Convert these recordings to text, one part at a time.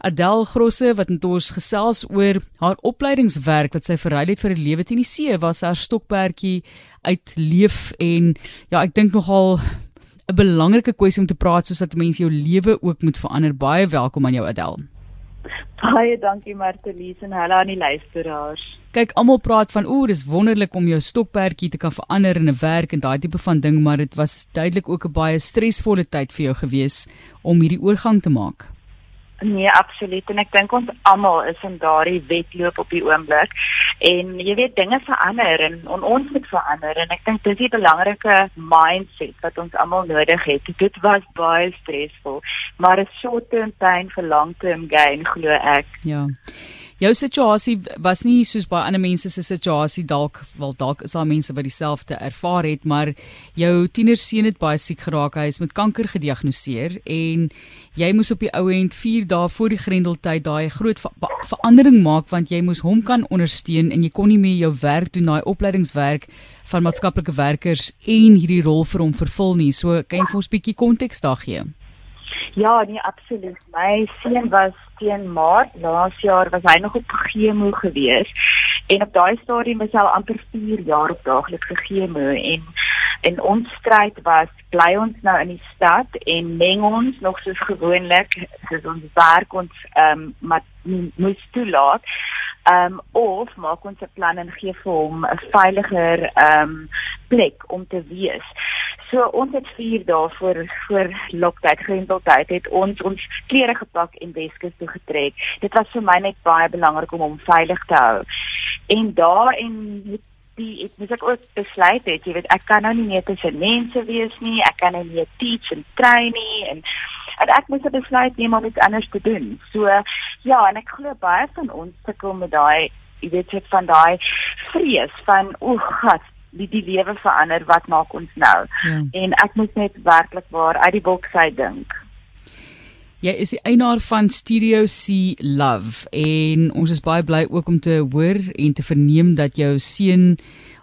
Adel Grosse wat met ons gesels oor haar opleidingswerk wat sy verruil het vir 'n lewe teen die see waar sy haar stokperdjie uitleef en ja, ek dink nogal 'n belangrike kwessie om te praat soos dat mense jou lewe ook moet verander. Baie welkom aan jou Adel. Baie dankie Martelies en hallo aan die luisteraars. Kyk, almal praat van oor, dis wonderlik om jou stokperdjie te kan verander in 'n werk en daai tipe van ding, maar dit was duidelik ook 'n baie stresvolle tyd vir jou gewees om hierdie oorgang te maak. Nee, absoluut. En ek dink ons almal is in daardie wedloop op die oomblik. En jy weet dinge verander en on, ons moet verander en ek dink dis 'n belangrike mindset wat ons almal nodig het. Dit was baie stresvol, maar 'n short-term pain vir long-term gain glo ek. Ja. Jou situasie was nie soos baie ander mense se situasie dalk, wel dalk is daar mense wat dieselfde ervaar het, maar jou tienerseun het baie siek geraak. Hy is met kanker gediagnoseer en jy moes op die ou end 4 dae voor die grendeltyd daai groot ver verandering maak want jy moes hom kan ondersteun en jy kon nie meer jou werk doen, daai opleidingswerk van maatskaplike werkers en hierdie rol vir hom vervul nie. So kan jy vir ons 'n bietjie konteks daar gee? Ja, nee, absoluut. My seun was teen Maart laas jaar was hy nog op chemo gewees. En op daai stadium was hy al amper 4 jaar op daaglikse chemo en en ons stryd was bly ons nou in die stad en meng ons nog soos gewoonlik soos ons werk ons ehm um, maar moet toelaat ehm um, of maak ons 'n plan en gee vir hom 'n veiliger ehm um, plek om te wees. So ons het 4 dae voor voor loktyd grendeltyd het ons ons klere gepak en Weskus toe getrek. Dit was vir my net baie belangrik om hom veilig te hou. En daar en die ek moet ek ook besluit het, jy weet ek kan nou nie meer tussen mense wees nie. Ek kan nou nie teach en train nie en en ek moet besluit neem om iets anders te doen. So ja, en ek glo baie van ons sukkel met daai jy weet dit van daai vrees van o, God, die die lewe verander, wat maak ons nou? Ja. En ek moet net werklik waar uit die boks uit dink. Jy is die eienaar van Studio C Love en ons is baie bly ook om te hoor en te verneem dat jou seun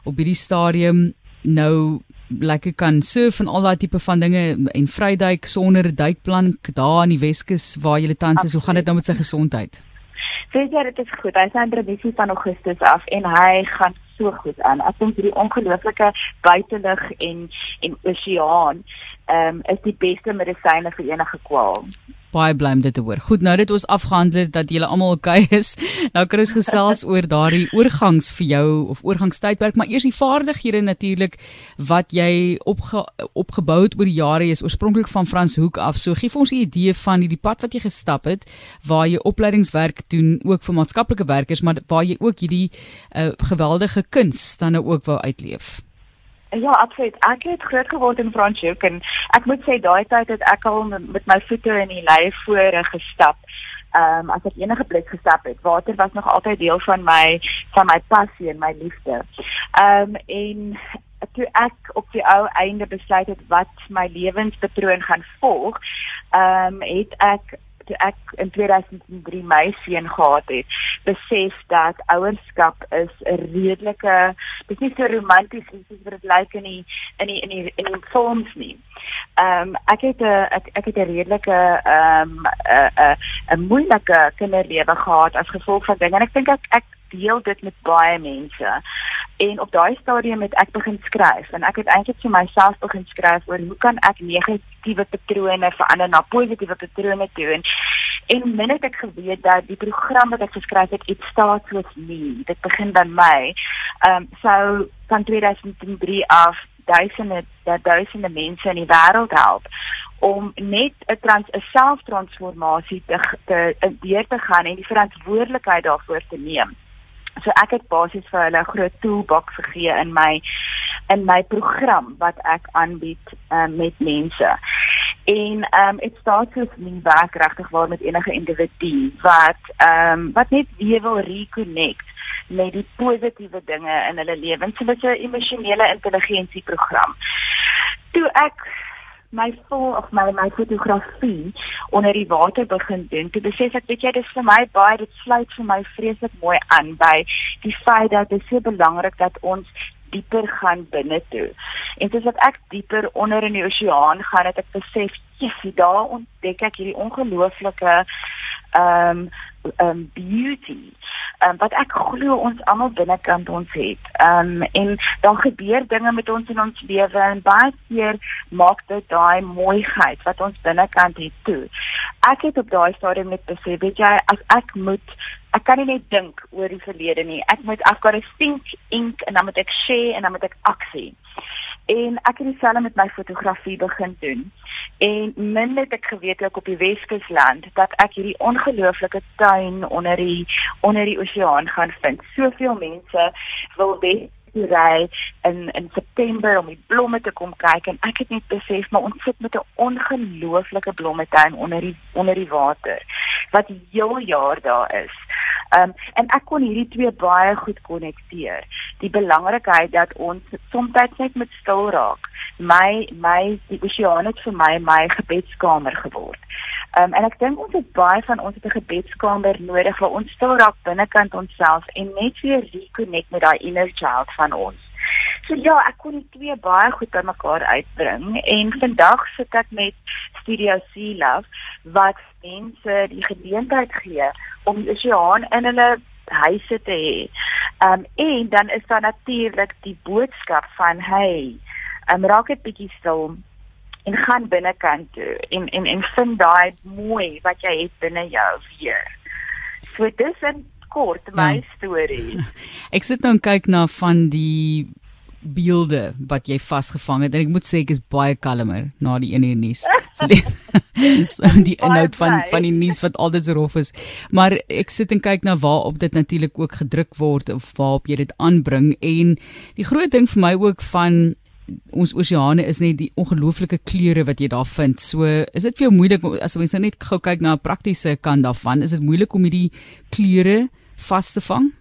op hierdie stadium nou lekker kan surf en al daai tipe van dinge en vryduik sonder 'n duikplank daar in die Weskus waar jy tans is. Hoe gaan dit nou met sy gesondheid? Sê jy dit is goed. Hy sien revisie van Augustus af en hy gaan so goed aan. Ek dink hierdie ongelooflike buitelug en en oseaan ehm um, is die beste medisyne vir enige kwaal. Baie bly om dit te hoor. Goed, nou dat ons afgehandel dat julle almal oukei okay is, nou kan ons gesels oor daardie oorgangs vir jou of oorgangstydperk, maar eers die vaardighede natuurlik wat jy opge, opgebou het oor die jare is oorspronklik van Frans Hoek af. So gee vir ons 'n idee van hierdie pad wat jy gestap het waar jy opleidingswerk doen ook vir maatskaplike werkers, maar waar jy ook hierdie uh, geweldige kuns dan nou ook wou uitleef. Ja, absoluut. Ek het groot geword in Franshoek en ek moet sê daai tyd het ek al met my voete in die lei voor gestap. Ehm um, as ek enige plek gestap het, water was nog altyd deel van my van my passie en my liefde. Ehm um, en toe ek op die ou einde besluit het wat my lewenspatroon gaan volg, ehm um, het ek toe ek in 2003 my seun gehad het, besef dat ouerskap is 'n redelike dis nie so romanties soos wat dit lyk in die in die in die in die films nie. Ehm um, ek het 'n ek, ek het 'n redelike ehm um, 'n 'n 'n moeilike kinderlewe gehad as gevolg van dinge en ek dink ek ek deel dit met baie mense. En op daai stadium het ek begin skryf en ek het eintlik vir myself begin skryf oor hoe kan ek negatiewe patrone verander na positiewe patrone toe en en min het ek geweet dat die program wat ek geskryf het it starts with me dit begin by my ehm um, so van 2003 af duisende dat duisende mense in die wêreld help om net 'n trans 'n selftransformasie te te deur te gaan en die verantwoordelikheid daarvoor te neem. So ek het basies vir hulle 'n groot toolbox gegee in my in my program wat ek aanbied um, met mense. En ehm um, it starts with me werk regtig waar met enige individu wat ehm um, wat net weer wil reconnect met die positiewe dinge in hulle lewens. So dit is 'n emosionele intelligensie program. Toe ek my vol of my my fotografie onder die water begin doen. Toe besef ek weet jy dis vir my baie dit sluit vir my vreeslik mooi aan by die feit dat dit so belangrik dat ons dieper gaan binne toe. En soos wat ek dieper onder in die oseaan gaan, het ek besef, "Jesus, daar ontdek ek hierdie ongelooflike um um beauty um, wat ek glo ons almal binnekant ons het. Um en daar gebeur dinge met ons in ons lewe en baie keer maak dit daai mooiheid wat ons binnekant het toe. Ek het op daai stadium net besef, weet jy, as ek moet ek kan nie net dink oor die verlede nie. Ek moet I've got to think ink en dan moet ek share en dan moet ek aksie. En ek het dieselfde met my fotografie begin doen. En min het ek geweet ek op die Weskusland dat ek hierdie ongelooflike tuin onder die onder die oseaan gaan vind. Soveel mense wil weet ry in in September om die blomme te kom kyk en ek het net besef maar ons sit met 'n ongelooflike blommetuin onder die onder die water wat heel jaar daar is. Um en ek kon hierdie twee baie goed konnekteer. Die belangrikheid dat ons soms net met stil raak. My my die oseaan het vir my my gebedskamer geword. Um en ek dink ons het baie van ons het 'n gebedskamer nodig waar ons stil raak binnekant onsself en net weer reconnect met daai inner child van ons. So ja, ek kon die twee baie goed by mekaar uitbring en vandag sit ek met Studio Sea Love wat mense die geleentheid gee om die oseaan in hulle huise te hê. Um en dan is daar natuurlik die boodskap van hey, um raak dit bietjie stil en gaan binnekant toe en en en vind daai mooi wat jy het binne jou weer. So dis 'n kort my ja. storie. Ek sit nou en kyk na van die beelde wat jy vasgevang het en ek moet sê ek is baie kalmer na die ene nuus. So die, so die inhoud van van die nuus wat altyd so rof is. Maar ek sit en kyk na waarop dit natuurlik ook gedruk word of waarop jy dit aanbring en die groot ding vir my ook van ons oseane is net die ongelooflike kleure wat jy daar vind. So is dit vir jou moeilik as mens nou net gou kyk na 'n praktiese kant daarvan, is dit moeilik om hierdie kleure vas te vang?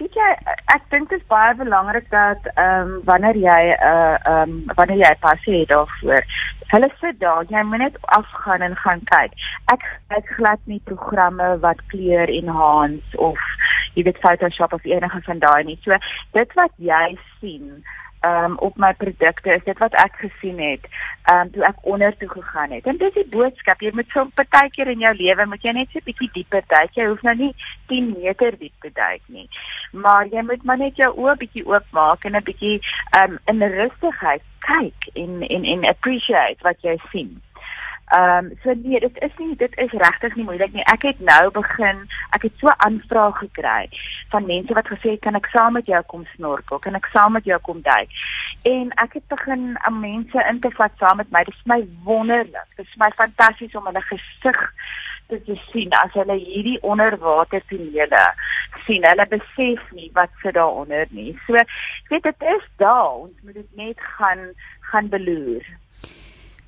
Weet jy ek dink dit is baie belangrik dat ehm um, wanneer jy 'n uh, eh, ehm um, wanneer jy passie het daarvoor hulle sit daar jy moet net afgaan en gaan kyk. Ek ek glad nie programme wat kleur enhance of jy weet Photoshop of enige van daai nie. So dit wat jy sien um, op my produkte is dit wat ek gesien het um, toe ek onder toe gegaan het. En dis die boodskap, jy moet so 'n partykeer in jou lewe moet jy net so 'n bietjie dieper duik. Jy hoef nou nie 10 meter diep te duik nie. Maar jy moet maar net jou oë bietjie oopmaak en 'n bietjie um, in rustigheid kyk en en en appreciate wat jy sien. Ehm um, so nee, dit is nie dit is regtig nie moeilik nie. Ek het nou begin, ek het so aanvrae gekry van mense wat gesê het kan ek saam met jou kom snorkel? Kan ek saam met jou kom duik? En ek het begin aan mense in te vat saam met my. Dit is my wonderlik. Dit is my fantasties om hulle gesig te, te sien as hulle hierdie onderwater tonele sien. Hulle besef nie wat sit daaronder nie. So ek weet dit is daar. Ons moet dit net gaan gaan beloer.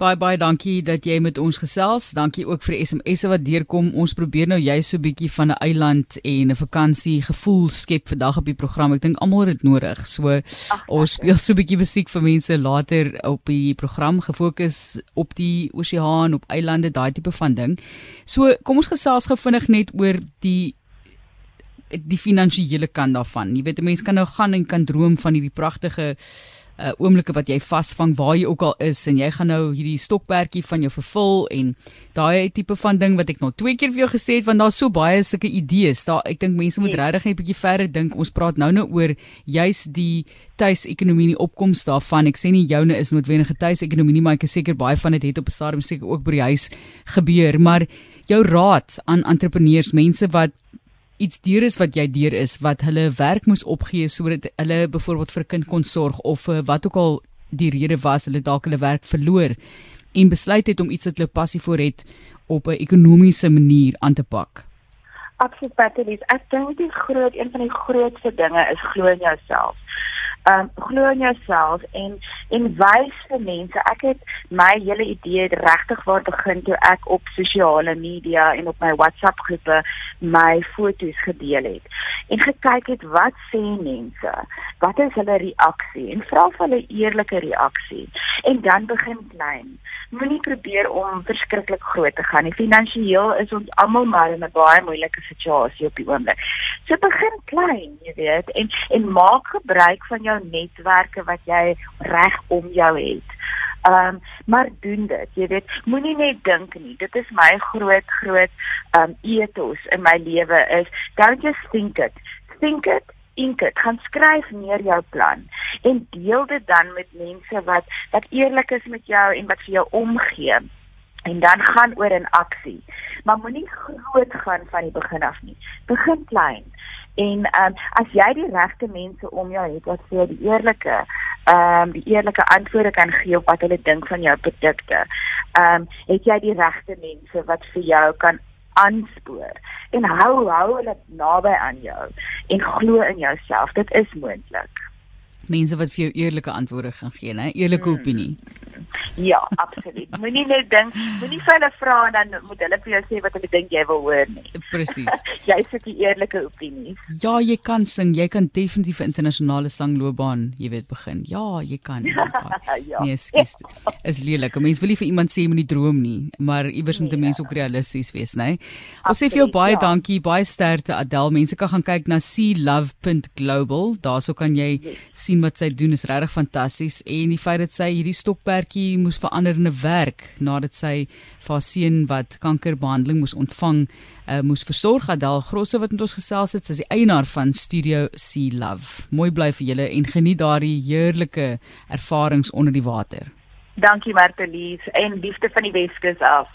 Baie baie dankie dat jy met ons gesels. Dankie ook vir die SMS'e wat deurkom. Ons probeer nou jy so 'n bietjie van 'n eiland en 'n vakansie gevoel skep vandag op die program. Ek dink almal het dit nodig. So Ach, ons speel so 'n bietjie musiek vir mense later op die program gefokus op die oseaan, op eilande, daai tipe van ding. So kom ons gesels gou vinnig net oor die die finansiële kant daarvan. Jy weet 'n mens kan nou gaan en kan droom van hierdie pragtige uh oomblikke wat jy vasvang waar jy ook al is en jy gaan nou hierdie stokperdjie van jou vervul en daai tipe van ding wat ek nou twee keer vir jou gesê het want daar's so baie sulke idees. Daar ek dink mense moet regtig net 'n bietjie verder dink. Ons praat nou nou oor juis die tuisekonomie en die opkomste daarvan. Ek sê nie joune is noodwendige tuisekonomie nie, maar ek is seker baie van dit het op 'n stadium seker ook by die huis gebeur, maar jou raad aan entrepreneurs, mense wat iets deur is wat jy deur is wat hulle werk moes opgee sodat hulle byvoorbeeld vir 'n kind kon sorg of uh, wat ook al die rede was hulle dalk hulle werk verloor en besluit het om iets wat hulle passie vir het op 'n ekonomiese manier aan te pak. Absoluut, Patrice. Ek dink die groot een van die grootste dinge is glo in jouself um glo in jouself en en wys vir mense ek het my hele idee regtig waar begin toe ek op sosiale media en op my WhatsApp groepe my foto's gedeel het en gekyk het wat sê mense wat is hulle reaksie en vra vir hulle eerlike reaksie en dan begin klein moenie probeer om verskriklik groot te gaan nie. Finansiëel is ons almal maar in 'n baie moeilike situasie op die oomblik. So begin klein jy weet en en maak gebruik van jou jou netwerke wat jy reg om jou het. Ehm um, maar doen dit. Jy weet, moenie net dink nie. Dit is my groot groot ehm um, ethos in my lewe is don't just think it. Think it ink dit, gaan skryf neer jou plan en deel dit dan met mense wat wat eerlik is met jou en wat vir jou omgee. En dan gaan oor in aksie. Maar moenie groot gaan van die begin af nie. Begin klein. En ehm um, as jy die regte mense om jou het wat vir die eerlike ehm um, die eerlike antwoorde kan gee op wat hulle dink van jou produkte. Ehm um, het jy die regte mense wat vir jou kan aanspoor en hou hou hulle naby aan jou en glo in jouself. Dit is moontlik. Mense wat vir jou eerlike antwoorde gaan gee, 'n eerlike hmm. opinie. Ja, absoluut. Moenie net dink, moenie vir hulle vra en dan moet hulle vir jou sê wat hulle dink jy wil hoor nie. Presies. jy sit die eerlike opinie. Ja, jy kan sing, jy kan definitief 'n internasionale sangloopbaan, jy weet, begin. Ja, jy kan. ja. Nee, skus. Is lelik. Mense wil nie vir iemand sê moenie droom nie, maar iewers moet 'n nee. mens ook realisties wees, né? Ons sê vir jou baie ja. dankie, baie sterkte Adel. Mense kan gaan kyk na seelove.global. Daarso kan jy yes. sien wat sy doen, is regtig fantasties en die feit dat sy hierdie stokperdjie moes verander in 'n werk nadat sy vir haar seun wat kankerbehandeling moes ontvang, uh, moes versorg Adel Grosse wat met ons gesels het, is die eienaar van Studio Sea Love. Mooi bly vir julle en geniet daardie heerlike ervarings onder die water. Dankie Martelies en liefde van die Weskus af.